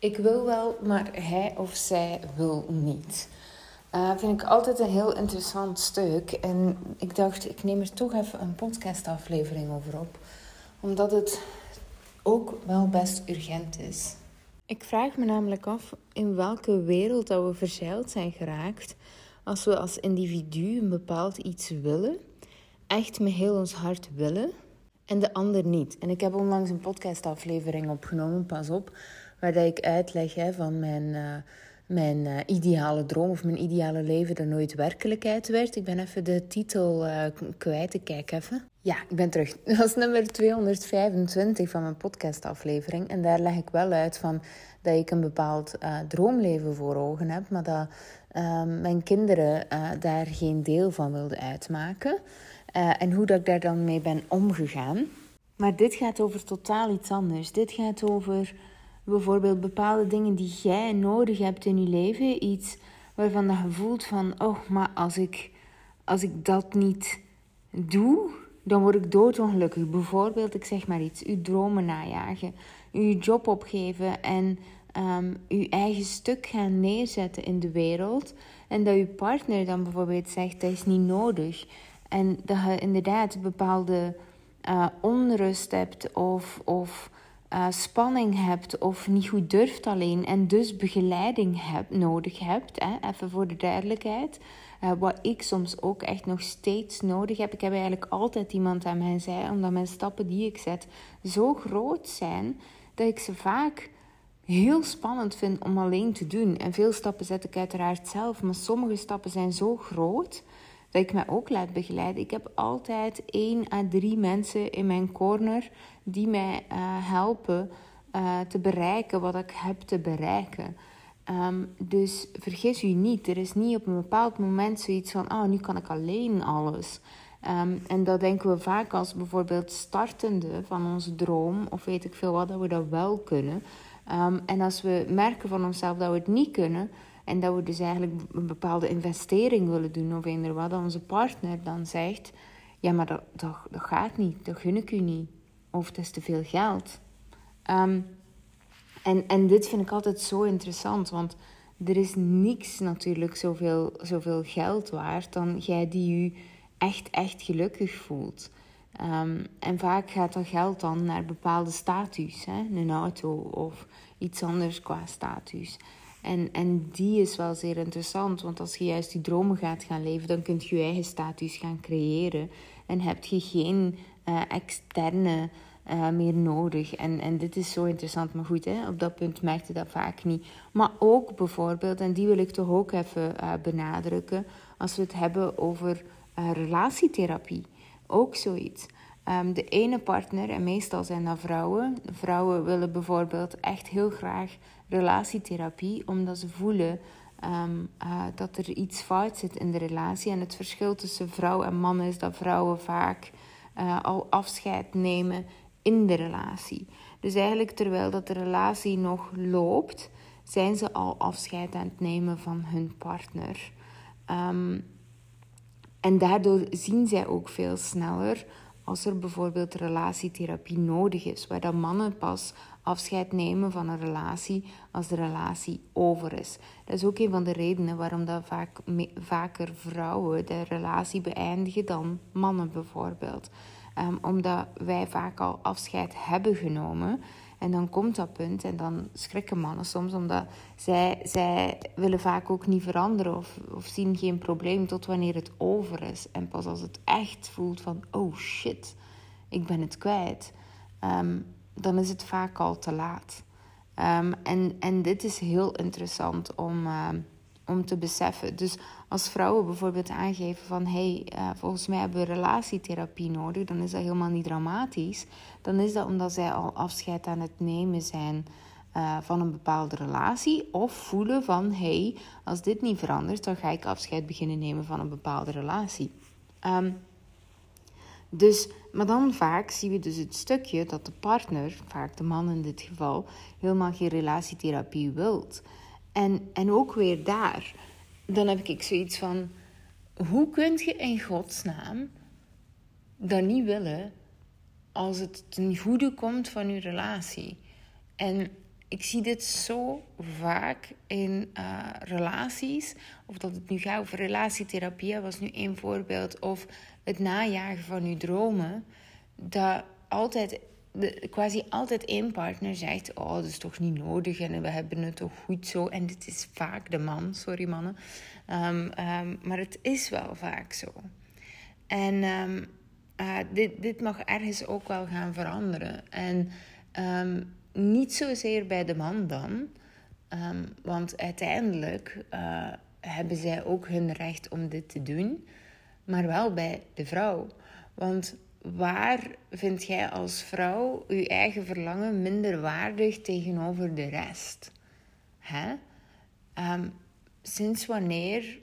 Ik wil wel, maar hij of zij wil niet. Uh, vind ik altijd een heel interessant stuk. En ik dacht, ik neem er toch even een podcastaflevering over op. Omdat het ook wel best urgent is. Ik vraag me namelijk af in welke wereld dat we verzeild zijn geraakt als we als individu een bepaald iets willen, echt met heel ons hart willen, en de ander niet. En ik heb onlangs een podcastaflevering opgenomen, pas op, waar dat ik uitleg hè, van mijn, uh, mijn uh, ideale droom of mijn ideale leven dat nooit werkelijkheid werd. Ik ben even de titel uh, kwijt, ik kijk even. Ja, ik ben terug. Dat is nummer 225 van mijn podcastaflevering. En daar leg ik wel uit van dat ik een bepaald droomleven voor ogen heb, maar dat mijn kinderen daar geen deel van wilden uitmaken. en hoe dat ik daar dan mee ben omgegaan. Maar dit gaat over totaal iets anders. Dit gaat over bijvoorbeeld bepaalde dingen die jij nodig hebt in je leven. Iets waarvan je voelt van, oh, maar als ik, als ik dat niet doe, dan word ik doodongelukkig. Bijvoorbeeld, ik zeg maar iets, uw dromen najagen, uw job opgeven en um, uw eigen stuk gaan neerzetten in de wereld. En dat uw partner dan bijvoorbeeld zegt, dat is niet nodig. En dat je inderdaad bepaalde uh, onrust hebt of... of uh, spanning hebt of niet goed durft alleen en dus begeleiding heb, nodig hebt, hè, even voor de duidelijkheid, uh, wat ik soms ook echt nog steeds nodig heb. Ik heb eigenlijk altijd iemand aan mijn zij, omdat mijn stappen die ik zet zo groot zijn dat ik ze vaak heel spannend vind om alleen te doen. En veel stappen zet ik uiteraard zelf, maar sommige stappen zijn zo groot dat ik me ook laat begeleiden. Ik heb altijd één à drie mensen in mijn corner die mij uh, helpen uh, te bereiken wat ik heb te bereiken. Um, dus vergis u niet, er is niet op een bepaald moment zoiets van, oh, nu kan ik alleen alles. Um, en dat denken we vaak als bijvoorbeeld startende van onze droom, of weet ik veel wat, dat we dat wel kunnen. Um, en als we merken van onszelf dat we het niet kunnen, en dat we dus eigenlijk een bepaalde investering willen doen of eender wat, onze partner dan zegt: Ja, maar dat, dat, dat gaat niet, dat gun ik u niet. Of het is te veel geld. Um, en, en dit vind ik altijd zo interessant, want er is niks natuurlijk zoveel, zoveel geld waard dan jij die je echt, echt gelukkig voelt. Um, en vaak gaat dat geld dan naar bepaalde status, hè? een auto of iets anders qua status. En, en die is wel zeer interessant, want als je juist die dromen gaat gaan leven, dan kun je je eigen status gaan creëren. En heb je geen uh, externe uh, meer nodig. En, en dit is zo interessant, maar goed, hè, op dat punt merkte dat vaak niet. Maar ook bijvoorbeeld, en die wil ik toch ook even uh, benadrukken, als we het hebben over relatietherapie. Ook zoiets. Um, de ene partner, en meestal zijn dat vrouwen, vrouwen willen bijvoorbeeld echt heel graag relatietherapie, omdat ze voelen um, uh, dat er iets fout zit in de relatie. En het verschil tussen vrouw en man is dat vrouwen vaak uh, al afscheid nemen in de relatie. Dus eigenlijk terwijl dat de relatie nog loopt, zijn ze al afscheid aan het nemen van hun partner. Um, en daardoor zien zij ook veel sneller als er bijvoorbeeld relatietherapie nodig is, waar dan mannen pas afscheid nemen van een relatie als de relatie over is. Dat is ook een van de redenen waarom dat vaak, vaker vrouwen de relatie beëindigen dan mannen bijvoorbeeld. Um, omdat wij vaak al afscheid hebben genomen. En dan komt dat punt en dan schrikken mannen soms, omdat zij, zij willen vaak ook niet veranderen of, of zien geen probleem tot wanneer het over is. En pas als het echt voelt van, oh shit, ik ben het kwijt, ehm, dan is het vaak al te laat. Um, en, en dit is heel interessant om, uh, om te beseffen. Dus als vrouwen bijvoorbeeld aangeven van hé, hey, uh, volgens mij hebben we relatietherapie nodig, dan is dat helemaal niet dramatisch. Dan is dat omdat zij al afscheid aan het nemen zijn uh, van een bepaalde relatie. Of voelen van hé, hey, als dit niet verandert, dan ga ik afscheid beginnen nemen van een bepaalde relatie. Um, dus, maar dan vaak zien we dus het stukje dat de partner, vaak de man in dit geval, helemaal geen relatietherapie wilt. En, en ook weer daar, dan heb ik zoiets van: hoe kun je in godsnaam dat niet willen als het ten goede komt van je relatie? En ik zie dit zo vaak in uh, relaties. Of dat het nu gaat over relatietherapie, was nu één voorbeeld. Of het najagen van uw dromen. Dat altijd, de, quasi altijd één partner zegt: Oh, dat is toch niet nodig en we hebben het toch goed zo. En dit is vaak de man, sorry mannen. Um, um, maar het is wel vaak zo. En um, uh, dit, dit mag ergens ook wel gaan veranderen. En niet zozeer bij de man dan. Want uiteindelijk uh, hebben zij ook hun recht om dit te doen. Maar wel bij de vrouw. Want waar vind jij als vrouw je eigen verlangen minder waardig tegenover de rest? Hè? Um, sinds wanneer,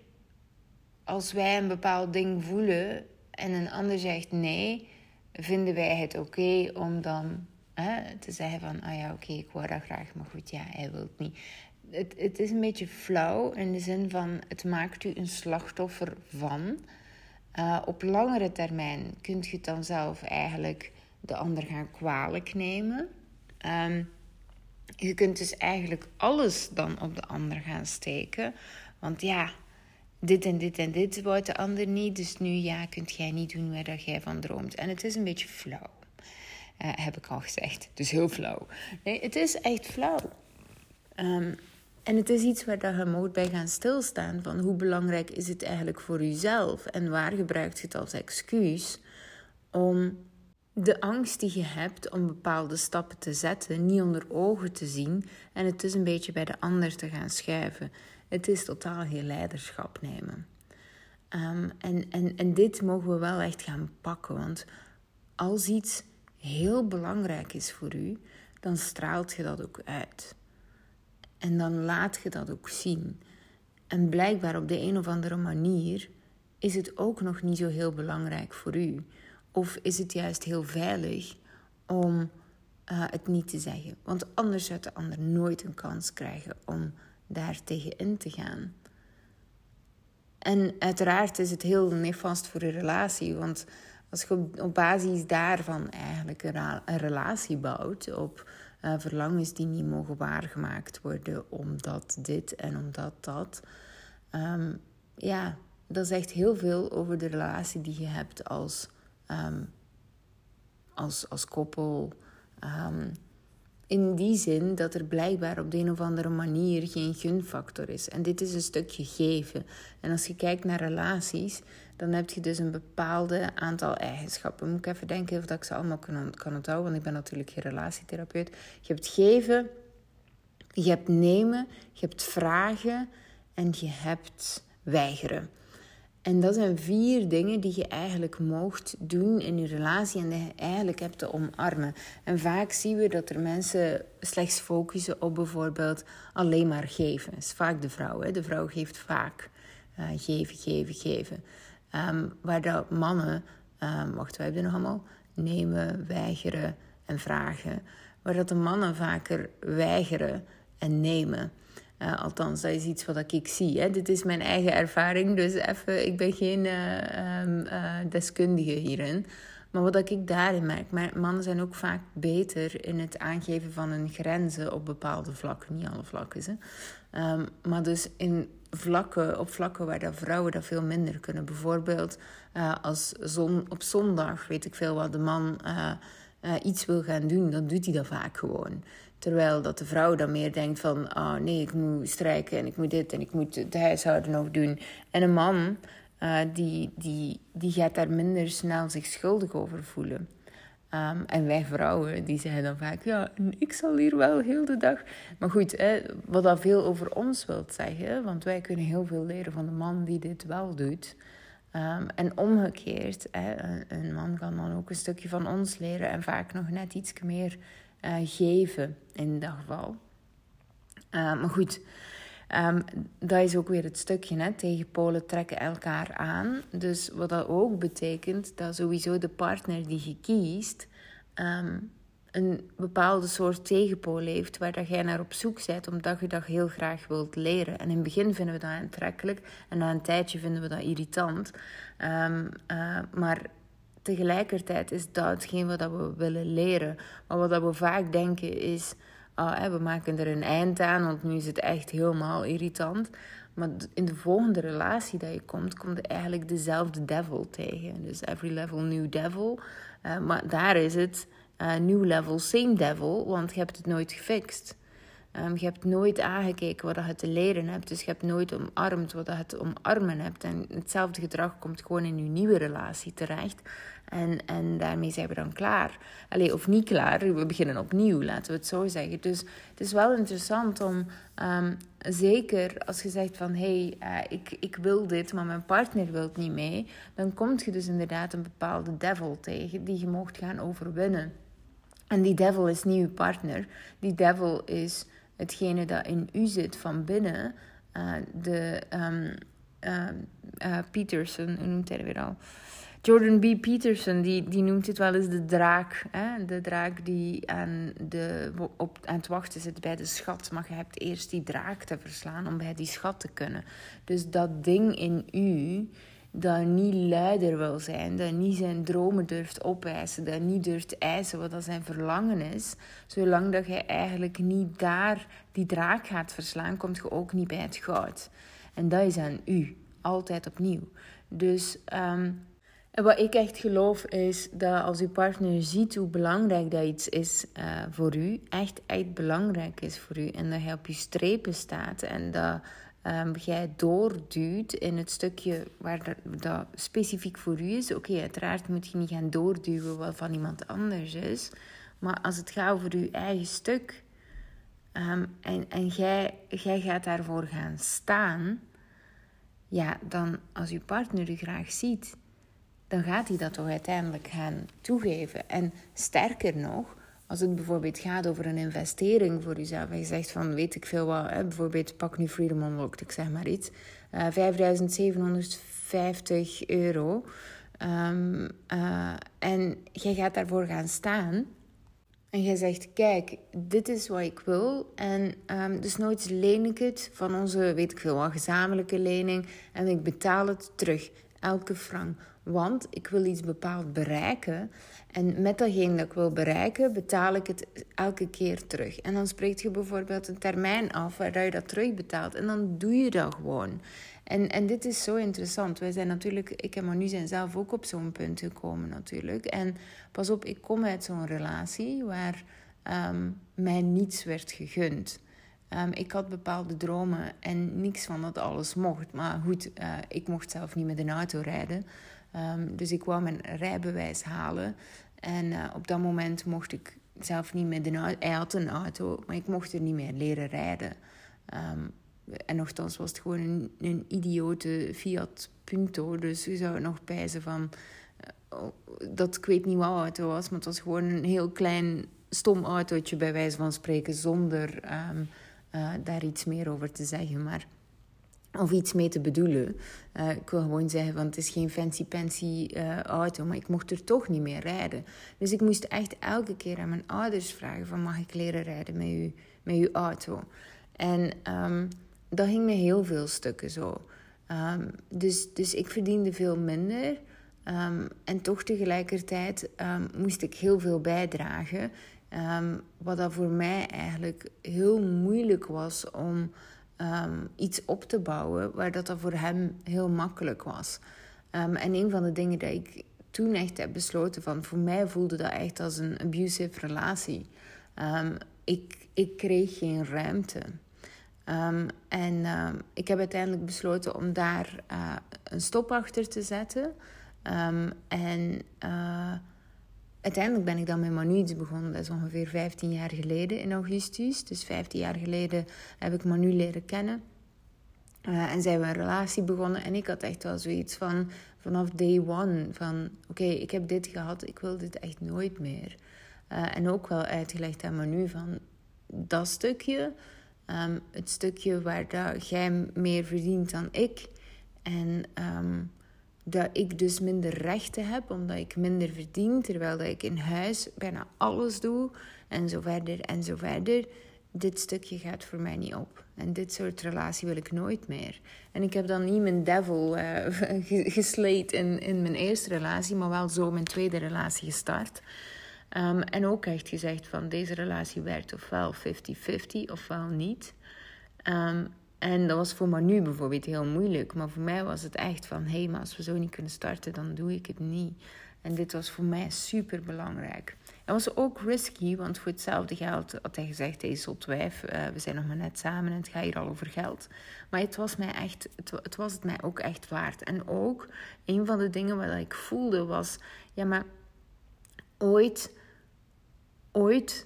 als wij een bepaald ding voelen en een ander zegt nee, vinden wij het oké om dan hè, te zeggen van, ah ja, oké, ik wou dat graag, maar goed, ja, hij wil het niet. Het, het is een beetje flauw in de zin van, het maakt u een slachtoffer van. Uh, op langere termijn kunt je het dan zelf eigenlijk de ander gaan kwalijk nemen. Um, je kunt dus eigenlijk alles dan op de ander gaan steken. Want ja, dit en dit en dit wou de ander niet. Dus nu ja, kunt jij niet doen waar jij van droomt. En het is een beetje flauw. Uh, heb ik al gezegd. Dus heel flauw. Nee, het is echt flauw. Um, en het is iets waar dat je bij gaan stilstaan. Van hoe belangrijk is het eigenlijk voor jezelf? En waar gebruikt je het als excuus om de angst die je hebt om bepaalde stappen te zetten, niet onder ogen te zien en het dus een beetje bij de ander te gaan schuiven. Het is totaal geen leiderschap nemen. Um, en, en, en dit mogen we wel echt gaan pakken, want als iets heel belangrijk is voor u, dan straalt je dat ook uit. En dan laat je dat ook zien. En blijkbaar op de een of andere manier is het ook nog niet zo heel belangrijk voor u. Of is het juist heel veilig om uh, het niet te zeggen? Want anders zou de ander nooit een kans krijgen om daar tegen in te gaan. En uiteraard is het heel nefast voor een relatie, want als je op, basis daarvan eigenlijk een, relatie bouwt, op uh, verlangens die niet mogen waargemaakt worden, omdat dit en omdat dat, um, ja, dat zegt heel veel over de relatie die je hebt als, um, als, als koppel. Um, in die zin dat er blijkbaar op de een of andere manier geen gunfactor is. En dit is een stukje geven. En als je kijkt naar relaties, dan heb je dus een bepaalde aantal eigenschappen. Moet ik even denken of dat ik ze allemaal kan, kan onthouden, want ik ben natuurlijk geen relatietherapeut. Je hebt geven, je hebt nemen, je hebt vragen en je hebt weigeren. En dat zijn vier dingen die je eigenlijk mocht doen in je relatie en die je eigenlijk hebt te omarmen. En vaak zien we dat er mensen slechts focussen op bijvoorbeeld alleen maar geven. Dat is vaak de vrouw. Hè? De vrouw geeft vaak uh, geven, geven, geven. Um, waar dat mannen, um, wacht, wij hebben nog allemaal, nemen, weigeren en vragen. Waar dat de mannen vaker weigeren en nemen. Uh, althans, dat is iets wat ik zie. Hè. Dit is mijn eigen ervaring, dus even, ik ben geen uh, um, uh, deskundige hierin. Maar wat ik daarin merk, mannen zijn ook vaak beter in het aangeven van hun grenzen op bepaalde vlakken. Niet alle vlakken. Um, maar dus in vlakken, op vlakken waar dat vrouwen dat veel minder kunnen. Bijvoorbeeld als zon, op zondag, weet ik veel wat, de man iets wil gaan doen, dan doet hij dat vaak gewoon. Terwijl dat de vrouw dan meer denkt van... oh nee, ik moet strijken en ik moet dit en ik moet het huishouden nog doen. En een man, uh, die, die, die gaat daar minder snel zich schuldig over voelen. Um, en wij vrouwen, die zeggen dan vaak... ja, ik zal hier wel heel de dag... Maar goed, hè, wat dat veel over ons wilt zeggen... want wij kunnen heel veel leren van de man die dit wel doet... Um, en omgekeerd, hè, een, man kan dan ook een stukje van ons leren en vaak nog net iets meer uh, geven in dat geval. Uh, maar goed, um, dat is ook weer het stukje. Hè, tegenpolen trekken elkaar aan. Dus wat dat ook betekent, dat sowieso de partner die je kiest. Um, een bepaalde soort tegenpool heeft waar dat jij naar op zoek bent, omdat je dat heel graag wilt leren. En in het begin vinden we dat aantrekkelijk en na een tijdje vinden we dat irritant. Um, uh, maar tegelijkertijd is dat hetgeen wat we willen leren. Maar wat we vaak denken is, ah, we maken er een eind aan, want nu is het echt helemaal irritant. Maar in de volgende relatie dat je komt, komt je eigenlijk dezelfde devil tegen. Dus every level new devil. Uh, maar daar is het uh, new level same devil, want je hebt het nooit gefixt. Um, je hebt nooit aangekeken wat je te leren hebt. Dus je hebt nooit omarmd wat je te omarmen hebt. En hetzelfde gedrag komt gewoon in je nieuwe relatie terecht. En, en daarmee zijn we dan klaar. Allee, of niet klaar, we beginnen opnieuw, laten we het zo zeggen. Dus het is wel interessant om, um, zeker als je zegt van... hé, hey, uh, ik, ik wil dit, maar mijn partner wil niet mee... dan komt je dus inderdaad een bepaalde devil tegen die je mocht gaan overwinnen. En die devil is niet je partner. Die devil is hetgene dat in u zit van binnen. Uh, de um, uh, Peterson, hoe noemt hij weer al? Jordan B. Peterson, die, die noemt het wel eens de draak. Hè? De draak die aan, de, op, aan het wachten zit bij de schat. Maar je hebt eerst die draak te verslaan om bij die schat te kunnen. Dus dat ding in u dat niet luider wil zijn, dat niet zijn dromen durft opeisen, dat niet durft eisen wat dat zijn verlangen is, zolang dat je eigenlijk niet daar die draak gaat verslaan, komt je ook niet bij het goud. En dat is aan u, altijd opnieuw. Dus um, wat ik echt geloof is dat als uw partner ziet hoe belangrijk dat iets is uh, voor u, echt, echt belangrijk is voor u, en dat hij op je strepen staat en dat um, jij doorduwt in het stukje waar dat, specifiek voor u is. Oké, uiteraard moet je niet gaan doorduwen wat van iemand anders is. Maar als het gaat over uw eigen stuk um, en, en jij, jij gaat daarvoor gaan staan, ja, dan als uw partner u graag ziet, dan gaat hij dat toch uiteindelijk gaan toegeven. En sterker nog, als het bijvoorbeeld gaat over een investering voor jezelf. En je zegt van, weet ik veel wat, hè, bijvoorbeeld pak nu Freedom Unlocked, ik zeg maar iets. Uh, eh, 5.750 euro. Um, uh, en jij gaat daarvoor gaan staan. En jij zegt, kijk, dit is wat ik wil. En um, dus nooit leen ik het van onze, weet ik veel wat, gezamenlijke lening. En ik betaal het terug, elke frank. Want ik wil iets bepaald bereiken. En met datgene dat ik wil bereiken, betaal ik het elke keer terug. En dan spreekt je bijvoorbeeld een termijn af waar je dat terugbetaalt. En dan doe je dat gewoon. En, en dit is zo interessant. Wij zijn natuurlijk, ik en Manu zijn zelf ook op zo'n punt gekomen natuurlijk. En pas op, ik kom uit zo'n relatie waar um, mij niets werd gegund. Um, ik had bepaalde dromen en niks van dat alles mocht. Maar goed, uh, ik mocht zelf niet met een auto rijden. Um, dus ik wou mijn rijbewijs halen. En uh, op dat moment mocht ik zelf niet een auto. Hij had een auto, maar ik mocht er niet meer leren rijden. Um, en nogthans was het gewoon een, een idiote Fiat Punto. Dus je zou nog pijzen van... Uh, dat ik weet niet wat auto was, maar het was gewoon een heel klein stom autootje bij wijze van spreken. Zonder um, uh, daar iets meer over te zeggen. Maar of iets mee te bedoelen. Uh, ik wil gewoon zeggen, want het is geen fancy-pansy uh, auto, maar ik mocht er toch niet meer rijden. Dus ik moest echt elke keer aan mijn ouders vragen van, mag ik leren rijden met, u, met uw auto? En um, dat ging me heel veel stukken zo. Um, dus, dus ik verdiende veel minder. Um, en toch tegelijkertijd moest ik heel veel bijdragen. wat dat voor mij eigenlijk heel moeilijk was om um, iets op te bouwen waar dat, dat voor hem heel makkelijk was. Um, en een van de dingen dat ik toen echt heb besloten van, voor mij voelde dat echt als een abusive relatie. Um, ik, ik kreeg geen ruimte. en ik heb uiteindelijk besloten om daar uh, een stop achter te zetten. en uh, uiteindelijk ben ik dan met Manu iets begonnen. Dat is ongeveer 15 jaar geleden in augustus. Dus 15 jaar geleden heb ik Manu leren kennen. Uh, en zijn we een relatie begonnen. En ik had echt wel zoiets van, vanaf day one, van oké, ik heb dit gehad, ik wil dit echt nooit meer. Uh, en ook wel uitgelegd aan Manu van, dat stukje, um, het stukje waar dat jij meer verdient dan ik. En um, dat ik dus minder rechten heb omdat ik minder verdien, terwijl dat ik in huis bijna alles doe en zo verder en zo verder. Dit stukje gaat voor mij niet op. En dit soort relatie wil ik nooit meer. En ik heb dan niet mijn devil uh, gesleed in, in mijn eerste relatie, maar wel zo mijn tweede relatie gestart. Ehm, en ook echt gezegd van deze relatie werkt ofwel 50-50 ofwel niet. Ehm, en dat was voor Manu bijvoorbeeld heel moeilijk. Maar voor mij was het echt van... hé, hey, maar als we zo niet kunnen starten, dan doe ik het niet. En dit was voor mij super belangrijk. Het was ook risky, want voor hetzelfde geld had hij gezegd: Hé, zot wijf, uh, we zijn nog maar net samen en het gaat hier al over geld. Maar het was, mij echt, het, het, was het mij ook echt waard. En ook een van de dingen wat ik voelde was: ja, maar ooit, ooit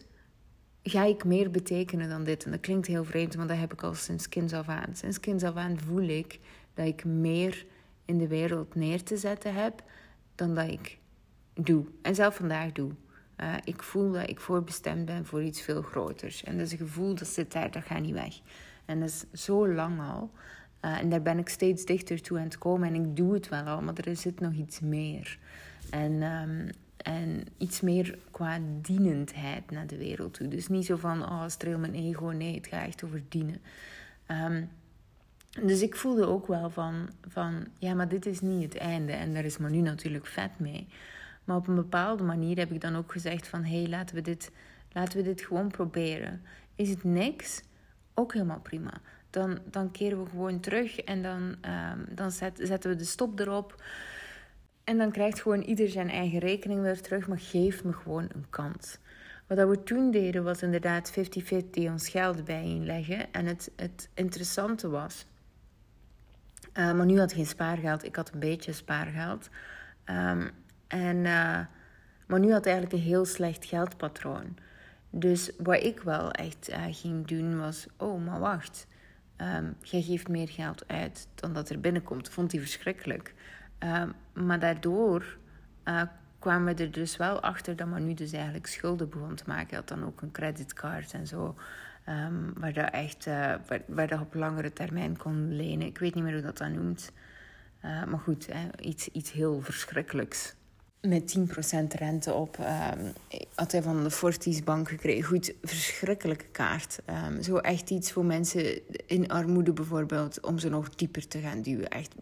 ga ik meer betekenen dan dit. En dat klinkt heel vreemd, maar dat heb ik al sinds kinds af aan. Sinds kinds af aan voel ik dat ik meer in de wereld neer te zetten heb dan dat ik doe. En zelf vandaag doe. Uh, ik voel dat ik voorbestemd ben voor iets veel groters. En dat is een gevoel dat zit daar, dat gaat niet weg. En dat is zo lang al. Uh, en daar ben ik steeds dichter toe aan het komen. En ik doe het wel al, maar er zit nog iets meer. En, um, en iets meer qua dienendheid naar de wereld toe. Dus niet zo van, oh, streel mijn ego. Nee, het gaat echt over dienen. Um, dus ik voelde ook wel van, van, ja, maar dit is niet het einde. En daar is maar nu natuurlijk vet mee. Maar op een bepaalde manier heb ik dan ook gezegd van... hé, hey, laten, we dit, laten we dit gewoon proberen. Is het niks? Ook helemaal prima. Dan, dan keren we gewoon terug en dan, um, dan zet, zetten we de stop erop. En dan krijgt gewoon ieder zijn eigen rekening weer terug. Maar geef me gewoon een kans. Wat we toen deden was inderdaad 50-50 ons geld bijeenleggen. En het, het interessante was... Uh, maar nu had ik geen spaargeld. Ik had een beetje spaargeld. Um, en, uh, maar nu had eigenlijk een heel slecht geldpatroon. Dus wat ik wel echt uh, ging doen was: oh, maar wacht. Um, jij geeft meer geld uit dan dat er binnenkomt. Vond hij verschrikkelijk. Um, maar daardoor uh, kwamen we er dus wel achter dat Manu dus eigenlijk schulden begon te maken. Hij had dan ook een creditcard en zo. Um, waar dat echt uh, waar, dat op langere termijn kon lenen. Ik weet niet meer hoe dat dan noemt. Uh, maar goed, hè, iets, iets heel verschrikkelijks met 10% rente op. Um, had hij van de Fortis bank gekregen. Goed, verschrikkelijke kaart. Zo echt iets voor mensen in armoede bijvoorbeeld, om ze nog dieper te gaan duwen. Echt,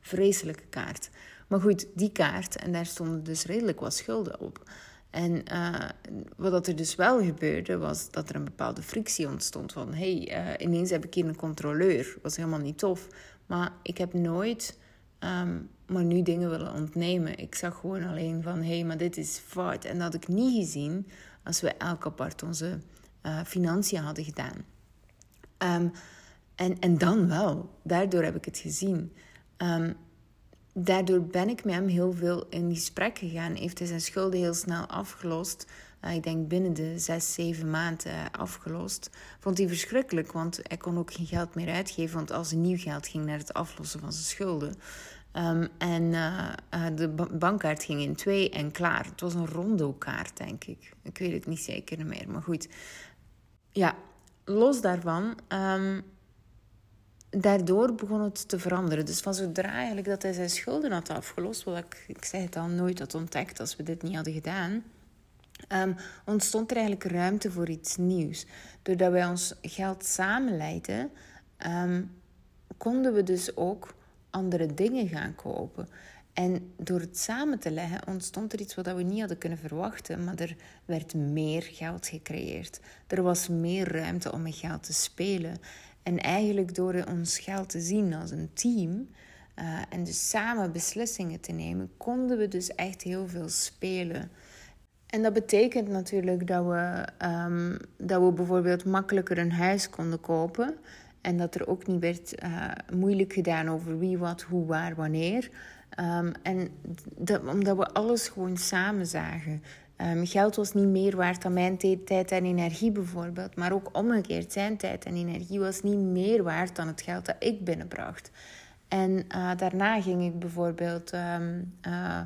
vreselijke kaart. Maar goed, die kaart, en daar stonden dus redelijk wat schulden op. En uh, wat er dus wel gebeurde, was dat er een bepaalde frictie ontstond. Van, hé, hey, uh, ineens heb ik hier een controleur. was helemaal niet tof. Maar ik heb nooit Um, maar nu dingen willen ontnemen. Ik zag gewoon alleen van, hé, hey, maar dit is fout. En dat had ik niet gezien als we elk apart onze uh, financiën hadden gedaan. Um, en, en dan wel. Daardoor heb ik het gezien. Um, daardoor ben ik met hem heel veel in gesprek gegaan. Heeft hij zijn schulden heel snel afgelost. Uh, ik denk binnen de zes, zeven maanden uh, afgelost. Vond hij verschrikkelijk, want hij kon ook geen geld meer uitgeven. Want als er nieuw geld ging naar het aflossen van zijn schulden. Um, en uh, de bankkaart ging in twee en klaar. Het was een rondo-kaart, denk ik. Ik weet het niet zeker meer, maar goed. Ja, los daarvan... Um, daardoor begon het te veranderen. Dus van zodra eigenlijk dat hij zijn schulden had afgelost, wat ik, ik zei het al, nooit had ontdekt als we dit niet hadden gedaan, um, ontstond er eigenlijk ruimte voor iets nieuws. Doordat wij ons geld samenleiden, um, konden we dus ook andere dingen gaan kopen. En door het samen te leggen ontstond er iets wat we niet hadden kunnen verwachten, maar er werd meer geld gecreëerd. Er was meer ruimte om met geld te spelen. En eigenlijk door ons geld te zien als een team uh, en dus samen beslissingen te nemen, konden we dus echt heel veel spelen. En dat betekent natuurlijk dat we, um, dat we bijvoorbeeld makkelijker een huis konden kopen. En dat er ook niet werd uh, moeilijk gedaan over wie, wat, hoe, waar, wanneer. Um, en dat, omdat we alles gewoon samen zagen. Um, geld was niet meer waard dan mijn tijd en energie bijvoorbeeld. Maar ook omgekeerd, zijn tijd en energie was niet meer waard dan het geld dat ik binnenbracht. En uh, daarna ging ik bijvoorbeeld... Um, uh,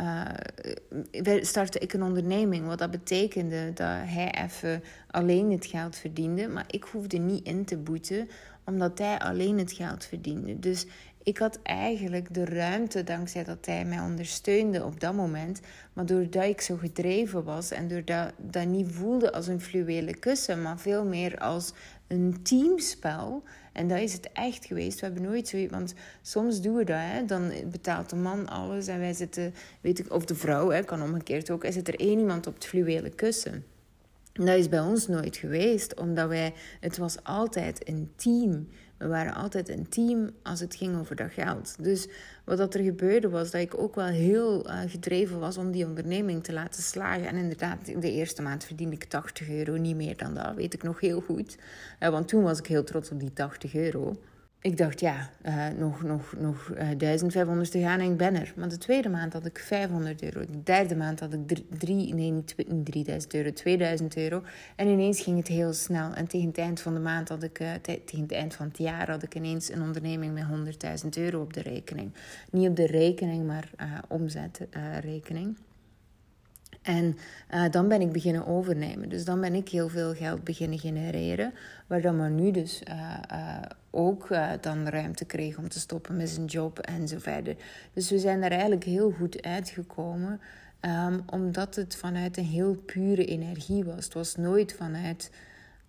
uh, startte ik een onderneming. Wat dat betekende dat hij even alleen het geld verdiende. Maar ik hoefde niet in te boeten, omdat hij alleen het geld verdiende. Dus ik had eigenlijk de ruimte, dankzij dat hij mij ondersteunde op dat moment. Maar doordat ik zo gedreven was en doordat dat niet voelde als een fluwelen kussen, maar veel meer als een teamspel. En dat is het echt geweest. We hebben nooit zo... Want soms doen we dat, hè. Dan betaalt de man alles en wij zitten... Weet ik, of de vrouw, hè, kan omgekeerd ook. Er zit er één iemand op het fluwelen kussen. Dat is bij ons nooit geweest, omdat wij... Het was altijd een team. We waren altijd een team als het ging over dat geld. Dus wat dat er gebeurde was dat ik ook wel heel uh, gedreven was om die onderneming te laten slagen. En inderdaad, de eerste maand verdiende ik 80 euro, niet meer dan dat, weet ik nog heel goed. Uh, want toen was ik heel trots op die 80 euro ik dacht, ja, uh, nog, nog, nog uh, eh, 1500 te gaan en ik ben er. Maar de tweede maand had ik 500 euro. De derde maand had ik drie, nee, niet 3000 euro, 2000 euro. En ineens ging het heel snel. En tegen het eind van de maand had ik, uh, tegen het eind van het jaar had ik ineens een onderneming met 100.000 euro op de rekening. Niet op de rekening, maar omzetrekening. En uh, dan ben ik beginnen overnemen. Dus dan ben ik heel veel geld beginnen genereren. Waar dan maar nu dus uh, uh, ook dan ruimte kreeg om te stoppen met zijn job en zo verder. Dus we zijn er eigenlijk heel goed uitgekomen. Um, omdat het vanuit een heel pure energie was. Het was nooit vanuit...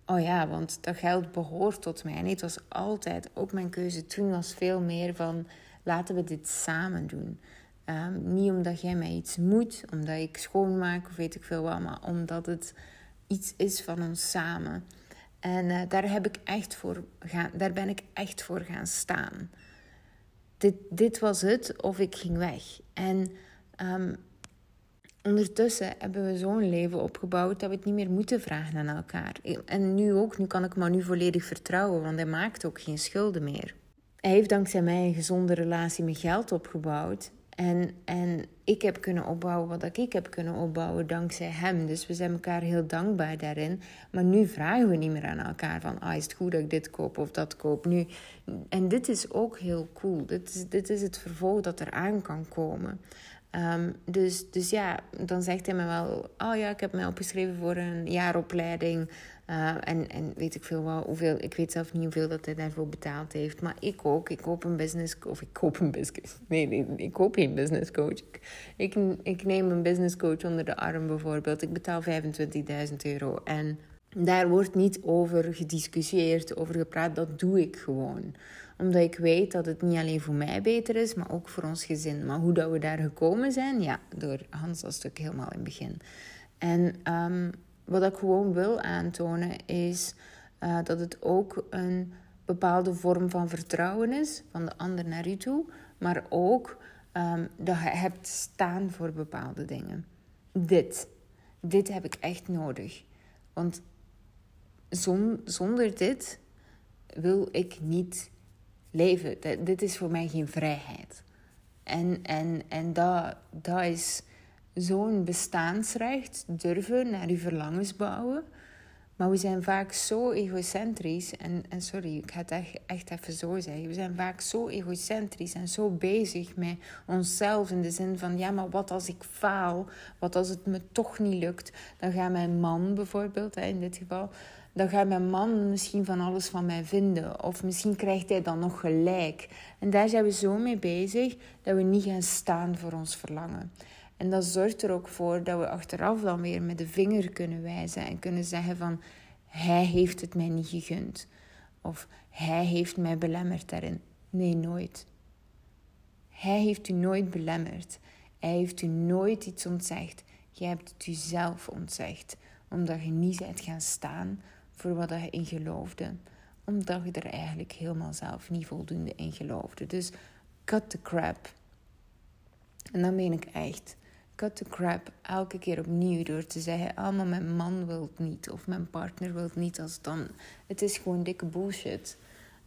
Oh ja, want dat geld behoort tot mij. Nee, het was altijd, ook mijn keuze toen was veel meer van... Laten we dit samen doen. Um, niet omdat jij mij iets moet, omdat ik schoonmaak of weet ik veel wat, maar omdat het iets is van ons samen. En uh, daar, heb ik echt voor gaan, daar ben ik echt voor gaan staan. Dit, dit was het of ik ging weg. En um, ondertussen hebben we zo'n leven opgebouwd dat we het niet meer moeten vragen aan elkaar. En nu ook, nu kan ik me nu volledig vertrouwen, want hij maakt ook geen schulden meer. Hij heeft dankzij mij een gezonde relatie met geld opgebouwd. En, en ik heb kunnen opbouwen wat ik heb kunnen opbouwen dankzij hem. Dus we zijn elkaar heel dankbaar daarin. Maar nu vragen we niet meer aan elkaar van... Ah, is het goed dat ik dit koop of dat koop? Nu, en dit is ook heel cool. Dit is, dit is het vervolg dat er aan kan komen. Um, dus, dus ja, dan zegt hij me wel... Oh ja, ik heb mij opgeschreven voor een jaaropleiding... Uh, en, en weet ik veel wel hoeveel, ik weet zelf niet hoeveel dat hij daarvoor betaald heeft. Maar ik ook. Ik koop een business, of ik koop een business. Nee, nee ik koop geen business coach. Ik, ik, ik neem een business coach onder de arm bijvoorbeeld. Ik betaal 25.000 euro. En daar wordt niet over gediscussieerd, over gepraat. Dat doe ik gewoon. Omdat ik weet dat het niet alleen voor mij beter is, maar ook voor ons gezin. Maar hoe dat we daar gekomen zijn, ja, door Hans dat stuk helemaal in het begin. En um, wat ik gewoon wil aantonen is uh, dat het ook een bepaalde vorm van vertrouwen is van de ander naar u toe, maar ook um, dat je hebt staan voor bepaalde dingen. Dit, dit heb ik echt nodig. Want zon, zonder dit wil ik niet leven. dit is voor mij geen vrijheid. En, en, en dat, dat is zo'n bestaansrecht durven naar uw verlangens bouwen. Maar we zijn vaak zo egocentrisch. En, en sorry, ik ga het echt, echt even zo zeggen. We zijn vaak zo egocentrisch en zo bezig met onszelf. In de zin van: ja, maar wat als ik faal? Wat als het me toch niet lukt? Dan gaat mijn man bijvoorbeeld, in dit geval. Dan gaat mijn man misschien van alles van mij vinden. Of misschien krijgt hij dan nog gelijk. En daar zijn we zo mee bezig dat we niet gaan staan voor ons verlangen. En dat zorgt er ook voor dat we achteraf dan weer met de vinger kunnen wijzen en kunnen zeggen van hij heeft het mij niet gegund. Of hij heeft mij belemmerd daarin. Nee, nooit. Hij heeft u nooit belemmerd. Hij heeft u nooit iets ontzegd. Jij hebt het u zelf ontzegd. Omdat je niet bent gaan staan voor wat je in geloofde. Omdat je er eigenlijk helemaal zelf niet voldoende in geloofde. Dus cut the crap. En dat meen ik echt cut the crap elke keer opnieuw door te zeggen: Ah, maar mijn man wil het niet of mijn partner wil het niet. Als dan, het is gewoon dikke bullshit.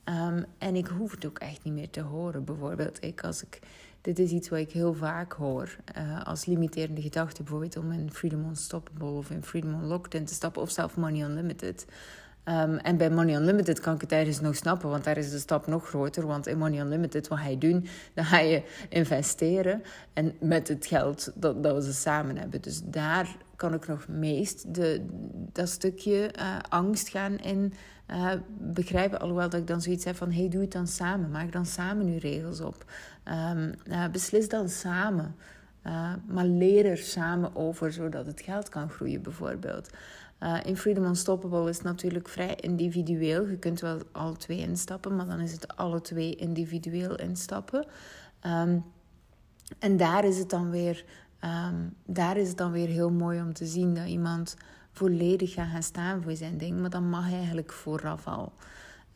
Um, en ik hoef het ook echt niet meer te horen. Bijvoorbeeld, ik, als ik, dit is iets wat ik heel vaak hoor uh, als limiterende gedachte, bijvoorbeeld om in Freedom Unstoppable of in Freedom Unlocked in te stappen, of zelf Money Unlimited. Um, en bij Money Unlimited kan ik het ergens nog snappen, want daar is de stap nog groter. Want in Money Unlimited, wat ga je doen? Dan ga je investeren en met het geld dat, dat we ze samen hebben. Dus daar kan ik nog meest de, dat stukje uh, angst gaan in uh, begrijpen. Alhoewel dat ik dan zoiets heb van, hey, doe het dan samen. Maak dan samen uw regels op. Um, uh, beslis dan samen. maar leer er samen over, zodat het geld kan groeien, bijvoorbeeld. In Freedom Unstoppable is het natuurlijk vrij individueel. Je kunt wel alle twee instappen, maar dan is het alle twee individueel instappen. Um, en daar is het dan weer, um, daar is het dan weer heel mooi om te zien dat iemand volledig gaan staan voor zijn ding, maar dat mag eigenlijk vooraf al.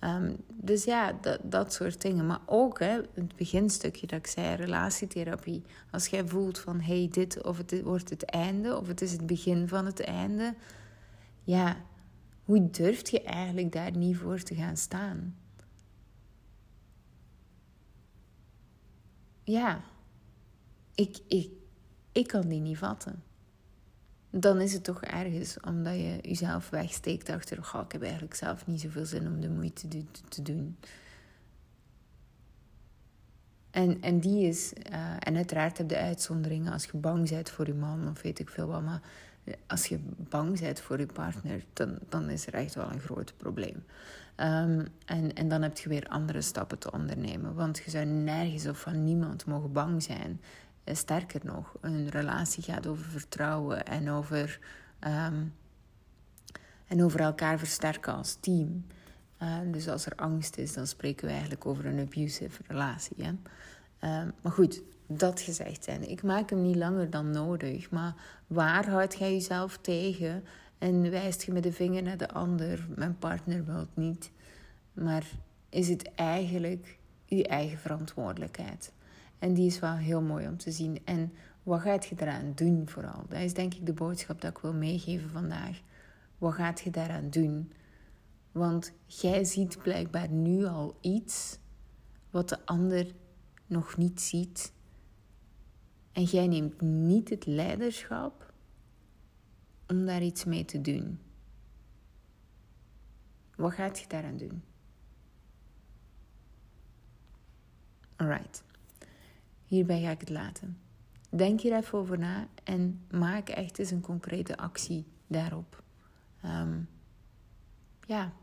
Um, dus ja, dat, dat soort dingen. Maar ook hè, het beginstukje dat ik zei, relatietherapie. Als jij voelt van, hey, dit of het wordt het einde, of het is het begin van het einde. Ja, hoe durf je eigenlijk daar niet voor te gaan staan? Ja, ik, ik, ik kan die niet vatten. Dan is het toch ergens omdat je jezelf wegsteekt achter, oh, ik heb eigenlijk zelf niet zoveel zin om de moeite te doen. En, en die is, uh, en uiteraard heb je uitzonderingen als je bang bent voor je man of weet ik veel wat, maar als je bang bent voor je partner, dan, dan is er echt wel een groot probleem. Um, en, en dan heb je weer andere stappen te ondernemen, want je zou nergens of van niemand mogen bang zijn. Eh, sterker nog, een relatie gaat over vertrouwen en over, um, en over elkaar versterken als team. Uh, dus als er angst is, dan spreken we eigenlijk over een abusive relatie. Hè? Uh, maar goed, dat gezegd zijn. Ik maak hem niet langer dan nodig. Maar waar houd jij jezelf tegen en wijst je met de vinger naar de ander? Mijn partner wil het niet. Maar is het eigenlijk je eigen verantwoordelijkheid? En die is wel heel mooi om te zien. En wat gaat je daaraan doen vooral? Dat is denk ik de boodschap dat ik wil meegeven vandaag. Wat gaat je daaraan doen? Want jij ziet blijkbaar nu al iets wat de ander nog niet ziet. En jij neemt niet het leiderschap om daar iets mee te doen. Wat gaat je daaraan doen? Alright. Hierbij ga ik het laten. Denk hier even over na en maak echt eens een concrete actie daarop. Um, ja,